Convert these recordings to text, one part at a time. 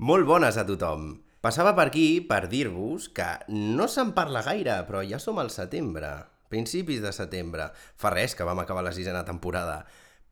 Molt bones a tothom. Passava per aquí per dir-vos que no se'n parla gaire, però ja som al setembre, principis de setembre. Fa res que vam acabar la sisena temporada.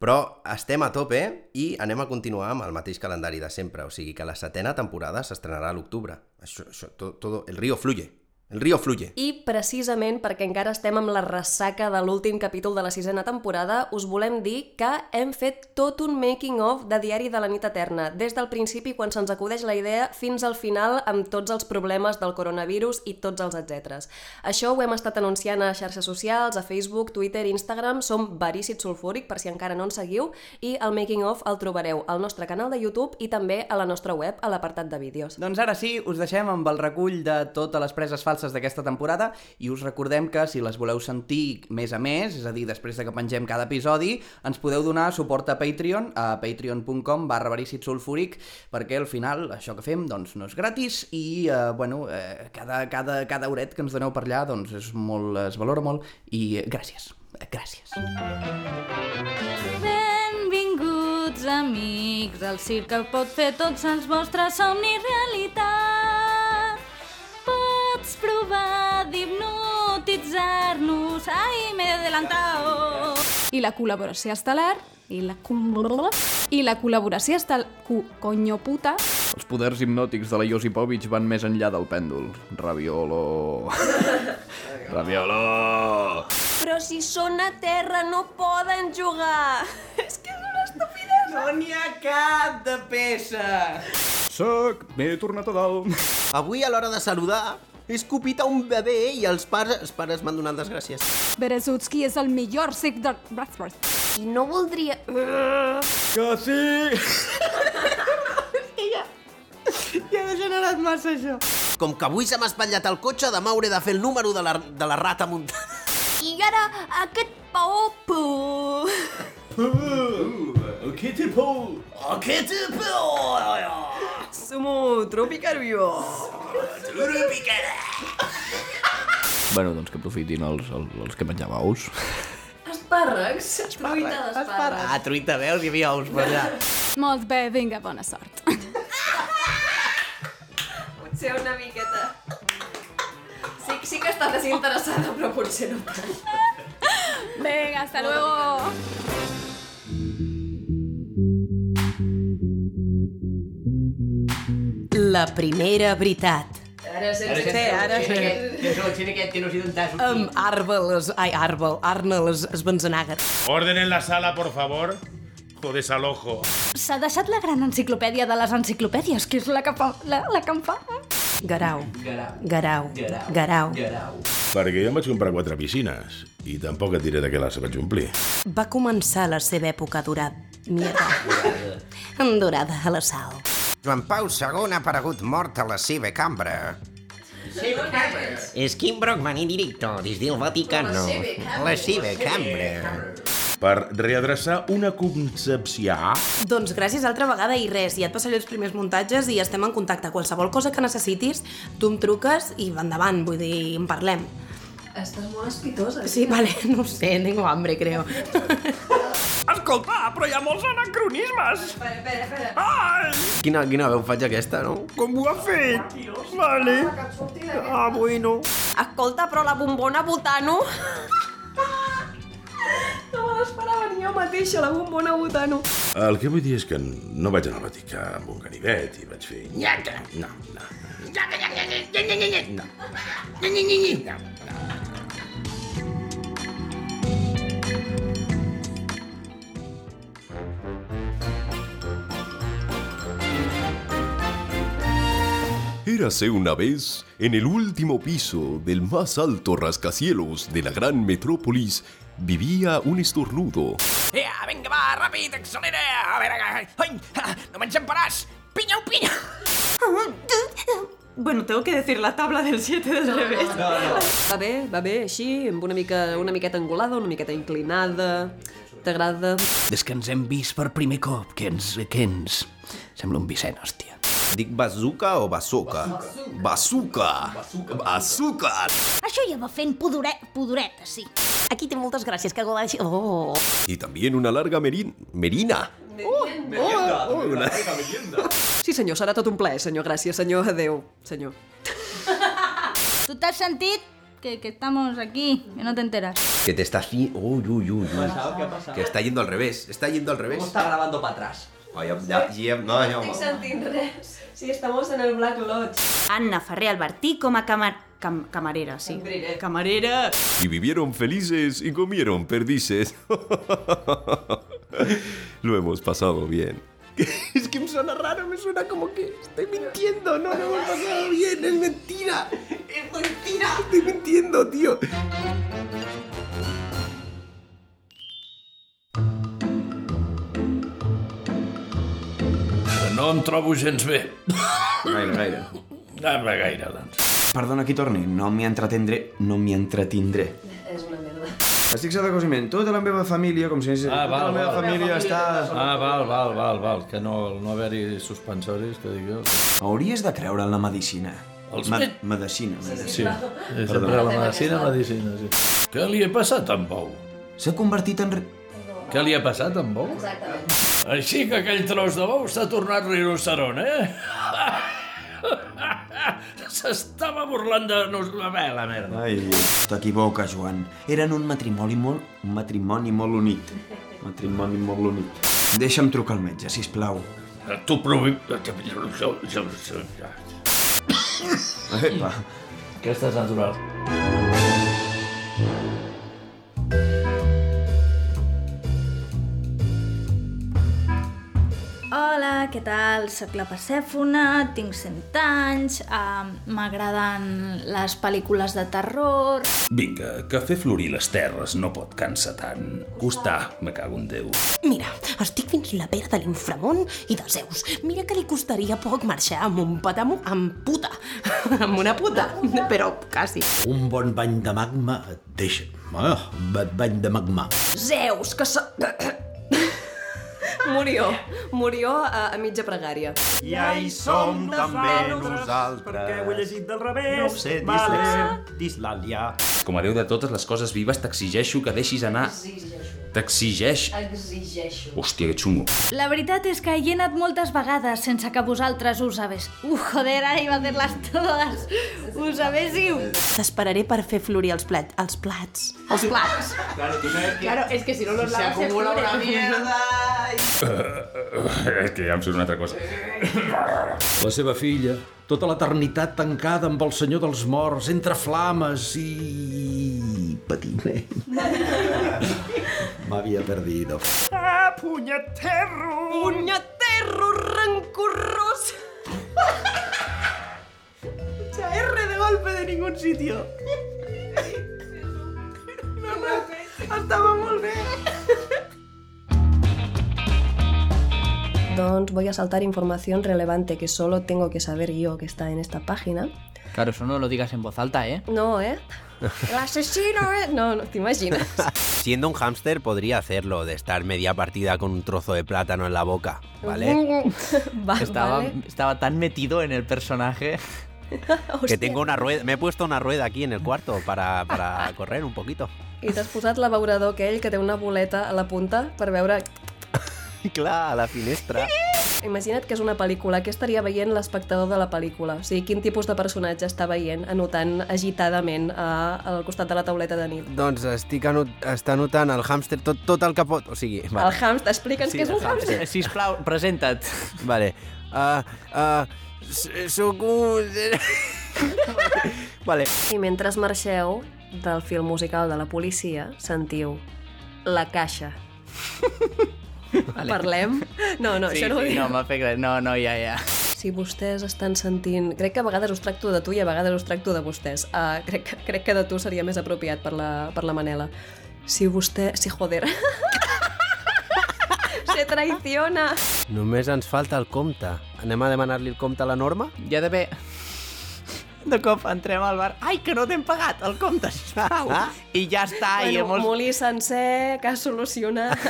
Però estem a tope i anem a continuar amb el mateix calendari de sempre, o sigui que la setena temporada s'estrenarà a l'octubre. Això, això, todo, todo, el río fluye. El río fluye. I precisament perquè encara estem amb la ressaca de l'últim capítol de la sisena temporada, us volem dir que hem fet tot un making-of de Diari de la nit eterna, des del principi quan se'ns acudeix la idea fins al final amb tots els problemes del coronavirus i tots els etcèteres. Això ho hem estat anunciant a xarxes socials, a Facebook, Twitter, Instagram, som Verícid Sulfúric, per si encara no ens seguiu, i el making-of el trobareu al nostre canal de YouTube i també a la nostra web, a l'apartat de vídeos. Doncs ara sí, us deixem amb el recull de totes les preses falses d'aquesta temporada i us recordem que si les voleu sentir més a més, és a dir, després de que pengem cada episodi, ens podeu donar suport a Patreon, a patreon.com barra sulfúric, perquè al final això que fem doncs, no és gratis i eh, bueno, eh, cada, cada, cada hauret que ens doneu per allà doncs, és molt, es valora molt i gràcies. Gràcies. Benvinguts, amics, al circ que pot fer tots els vostres somnis realitat. Pots provar d'hipnotitzar-nos. Ai, m'he adelantado. I la col·laboració estel·lar i la col- i la col·laboració estel... Co coño puta Els poders hipnòtics de la Josipovic van més enllà del pèndol. Raviolo... Raviolo... Però si són a terra no poden jugar! És que és una estupidesa! No n'hi ha cap de peça! Soc, m'he tornat a dalt. Avui, a l'hora de saludar, he escopit a un bebè i els pares, els pares m'han donat les gràcies. Berezutski és el millor circ de... Bradford. I no voldria... Que sí! Ja ha generat massa això. Com que avui se m'ha espatllat el cotxe, demà hauré de fer el número de la, de la rata muntada. I ara aquest paó... Kitty Pool! Bueno, doncs que aprofitin els, els, els que menjam ous. Espàrrecs. Truita d'espàrrecs. Ah, truita, veus? Hi havia ous per allà. Molt bé, vinga, bona sort. Potser una miqueta... Sí, sí que està desinteressada, però potser no tant. Venga, hasta luego. La primera veritat. Ara sense Sí, ara. Jo l'accent aquest que no s'hi d'entàs. Amb Arbel, ai, Arbel, Arna les Esbenzenagues. Orden en la sala, por favor. O desalojo. S'ha deixat la gran enciclopèdia de les enciclopèdies, que és la que, fa, la, la que em fa. Garau, Garau. garau, garau. Garau. Perquè jo em vaig comprar quatre piscines i tampoc et diré de què les vaig omplir. Va començar la seva època dorada. Mierda. Dorada a la sal. Joan Pau II ha aparegut mort a la seva cambra. És Kim Brockman in directo des del Vaticano. La seva cambra. Per readreçar una concepció... Doncs gràcies altra vegada i res, ja et passaré els primers muntatges i estem en contacte. Qualsevol cosa que necessitis, tu em truques i endavant, vull dir, en parlem. Estàs molt espitosa. Sí, vale, no ho sé, tengo hambre, creo. Escolta, però hi ha molts anacronismes! Espera, espera, espera. Ai! Quina, quina veu faig aquesta, no? Com ho ha fet? Vale. Ah, bueno. Escolta, però la bombona botano... No me l'esperava ni jo mateixa, la bombona botano. El que vull dir és que no vaig anar al Vaticà amb un ganivet i vaig fer... Nyaca! No, no. Nyaca, nyaca, nyaca, nyaca, nyaca, No. Ny, ny, ny, ny. No, Érase una vez, en el último piso del más alto rascacielos de la gran metrópolis, vivía un estornudo. Ja, vinga, va, ràpid, accelera! A ai, ai, ah, no m'enxamparàs! Pinya, pinya! Bueno, tengo que decir la tabla del 7 del revés. Va bé, va bé, així, amb una, mica, una miqueta angulada, una miqueta inclinada... T'agrada? Des que ens hem vist per primer cop, que ens... que ens... Sembla un Vicent, hòstia. Dic bazooka o bazooka? Bazooka! Bazooka! Això ja va fent pudoret, pudoreta, sí. Aquí té moltes gràcies, que godeix... Oh! Y también una larga merin- merina. Oh, una... Sí, senyor, serà tot un plaer, senyor. Gràcies, senyor. Adéu, senyor. ¿Tú te has sentido? Que, que estamos aquí, que no te enteras. Que te está haciendo... Uy, uy, uy, uy. ¿Qué ha pasado? Que está yendo al revés. Está yendo al revés. está grabando para atrás? No, Estic sentint res. Sí, estamos en el Black Lodge. Anna Ferrer Albertí com a camar... Cam camarera, sí. Camarera. Y vivieron felices y comieron perdices. Lo hemos pasado bien. Es que me suena raro, me suena como que estoy mintiendo. No, no me ha pasado bien, es mentira. Es mentira. Estoy mintiendo, tío. No em trobo gens bé. Gaire, gaire. Ah, va, gaire, doncs. Perdona, qui torni. No m'hi entretindré. No m'hi entretindré. És una merda. Estic de cosiment. Tota la meva família, com si. Ah, tota val, la meva val. família està... Ah, val, val, val, val, que no, no haver-hi suspensoris, que dic jo. Hauries de creure en la medicina. Els Me met- medicina, Sí, medicina. sí, sempre la medicina, medicina, sí. Què li ha passat a en Bou? S'ha convertit en... Què li ha passat a en Bou? Exactament. Així que aquell tros de bou s'ha tornat rinoceront, eh? S'estava burlant de nos... La merda. Ai, t'equivoques, Joan. Eren un matrimoni molt... un matrimoni molt unit. Matrimoni molt unit. Deixa'm trucar al metge, si plau. Tu provi... Epa. Aquesta és natural. Què tal? Soc la Persèfona, tinc 100 anys, uh, m'agraden les pel·lícules de terror... Vinga, que fer florir les terres no pot cansar tant. Costar, me cago en Déu. Mira, estic fins la pera de l'inframont i de Zeus. Mira que li costaria poc marxar amb un patamo amb puta. amb una puta, però quasi. Un bon bany de magma et deixa... Ah, ba- bany de magma. Zeus, que so... Murió. Murió a, a mitja pregària. Ja hi som també nosaltres. Perquè ho he llegit del revés. No ho sé, dislexia, dislàlia. Com a Déu de totes les coses vives, t'exigeixo que deixis anar... T'exigeix... Exigeixo. Hòstia, que xungo. La veritat és que hi he anat moltes vegades sense que vosaltres ho sabés. Uh, joder, ara iba a hacerlas todas. Ho sabéssiu. T'esperaré per fer florir els, plat, els plats. Els plats. Claro, tú sabes que... Claro, es que si no los se lavas se acumula una mierda. És que ja em surt una altra cosa. La seva filla, tota l'eternitat tancada amb el senyor dels morts, entre flames i... patiment. M'havia perdido. Ah, punyeterro! Punyeterro rancorrós! Mucha R de golpe de ningún sitio. No, no, estava molt bé. Doncs voy a saltar información relevante que solo tengo que saber yo que está en esta página. Claro, eso no lo digas en voz alta, ¿eh? No, ¿eh? El asesino, ¿eh? No, no, ¿te imaginas? Siendo un hámster podría hacerlo, de estar media partida con un trozo de plátano en la boca, ¿vale? Va, estaba, vale. estaba tan metido en el personaje. Que tengo una rueda, me he puesto una rueda aquí en el cuarto para, para correr un poquito. I t'has posat l'abeurador aquell que té una boleta a la punta per veure... Clar, a la finestra. Imagina't que és una pel·lícula. Què estaria veient l'espectador de la pel·lícula? O sigui, quin tipus de personatge està veient anotant agitadament a, al costat de la tauleta de nit? Doncs estic anot està anotant el hàmster tot, tot el que pot... O sigui, El hàmster, explica'ns què és un hàmster. Sisplau, presenta't. Vale. Uh, uh, soc un... vale. I mentre marxeu del film musical de la policia, sentiu La Caixa. Vale. Parlem? No, no, sí, això no ho sí, dic. no, m'ha fet gràcia. No, no, ja, ja. Si vostès estan sentint... Crec que a vegades us tracto de tu i a vegades us tracto de vostès. Uh, crec, que- crec que de tu seria més apropiat per la, per la Manela. Si vostè... Si joder... Se traiciona. Només ens falta el compte. Anem a demanar-li el compte a la Norma? Ja d'haver... De cop entrem al bar. Ai, que no t'hem pagat el compte, sisplau. I ja està. i bueno, hemos... molí sencer, que has solucionat.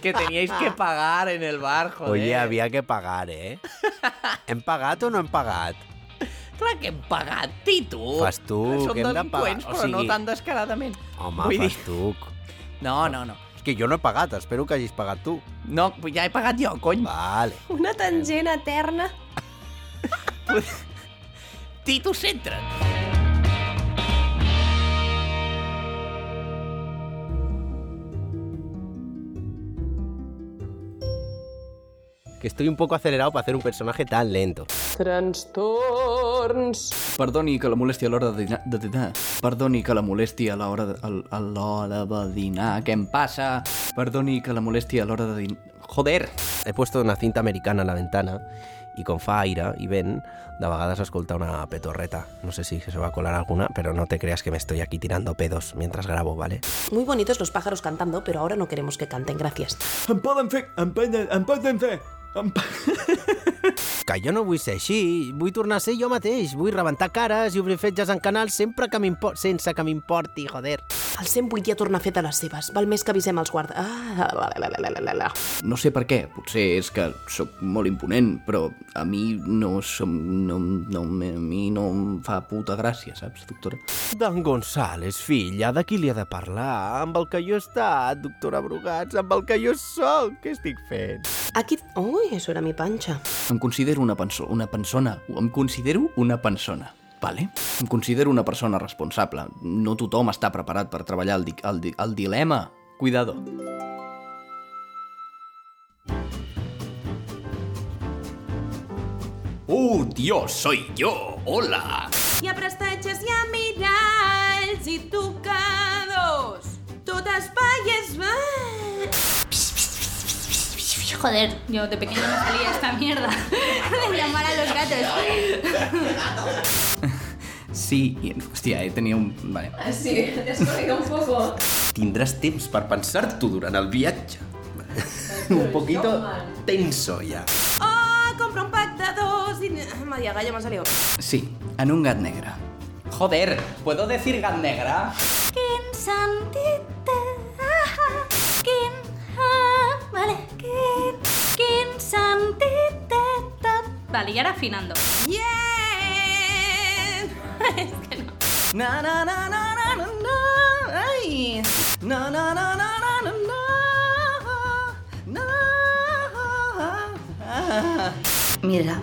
Que teníais que pagar en el bar, joder. Oye, había que pagar, ¿eh? ¿Hem pagat o no hem pagat? Clar que hem pagat, Tito. Fas tu, Som que hem de delinqüents, pagar. O però no sigui- tan descaradament. Home, Vull fas dir- tu. No, no, no. És que jo no he pagat, espero que hagis pagat tu. No, ja he pagat jo, cony. Vale. Una tangent eterna. Tito, centra't. Que estoy un poco acelerado para hacer un personaje tan lento. Trastorns. Perdoni que la molesti a l'hora de dinar... De dinar. Perdoni que la molesti a l'hora de, a, l'hora de dinar. Què em passa? Perdoni que la molesti a l'hora de dinar... Joder! He puesto una cinta americana en la ventana i com fa aire i vent, de vegades escolta una petorreta. No sé si se va a colar alguna, pero no te creas que me estoy aquí tirando pedos mientras grabo, ¿vale? Muy bonitos los pájaros cantando, pero ahora no queremos que canten, gracias. Em poden fer... Em poden, em poden fer... 嗯呵 Que jo no vull ser així, vull tornar a ser jo mateix, vull rebentar cares i obrir fetges en canals sempre que sense que m'importi, joder. El 108 ja torna a fer de les seves. Val més que avisem els guarda... Ah, la, la, la, la, la, la. No sé per què, potser és que sóc molt imponent, però a mi no som... No, no, a mi no em fa puta gràcia, saps, doctora? D'en González, filla, de qui li ha de parlar? Amb el que jo he estat, doctora Brugats, amb el que jo sóc, què estic fent? Aquí... Ui, eso era mi panxa. Em considero una, penso, una persona, em considero una persona, vale? Em considero una persona responsable. No tothom està preparat per treballar el, di el, di el dilema. Cuidado. ¡Uh, Dios, soy yo! ¡Hola! Ha prestatges, hi ha miralls i tocadors. Tot espai és va... Joder, yo de pequeño me salía esta mierda de llamar a los gatos. Sí, i, hòstia, he tenia un... Vale. Sí, desconecta un poco. Tindràs temps per pensar-t'ho durant el viatge. un poquito tenso ja. Oh, compra un pack de dos i... Madia Galla m'ha salido. Sí, en un gat negre. Joder, ¿puedo decir gat negra? Quin sentit té? Quin, quin sentit té tot... Vale, i ara afinando. Yeah! És que no. Na na na na na na na Ai! Na na na na na na na Na Mira.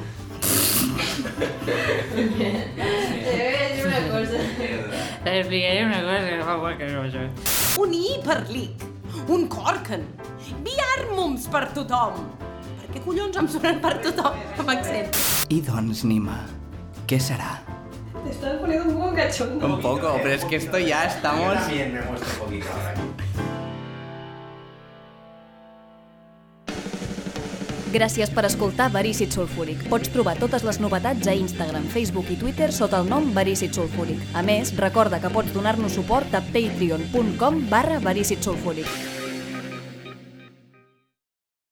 Te voy a una cosa. Te explicaré una cosa que fa por que no Un hiperlic, un corquen, Biarmums per tothom. Per què collons em sonen per tothom amb accent? I doncs, Nima, què serà? Te estás poniendo un poco cachondo. Un poco, pero es que esto ya estamos... me he puesto un poquito ahora. Gràcies per escoltar Verícid Sulfúric. Pots trobar totes les novetats a Instagram, Facebook i Twitter sota el nom Verícid Sulfúric. A més, recorda que pots donar-nos suport a patreon.com barra Verícid Sulfúric.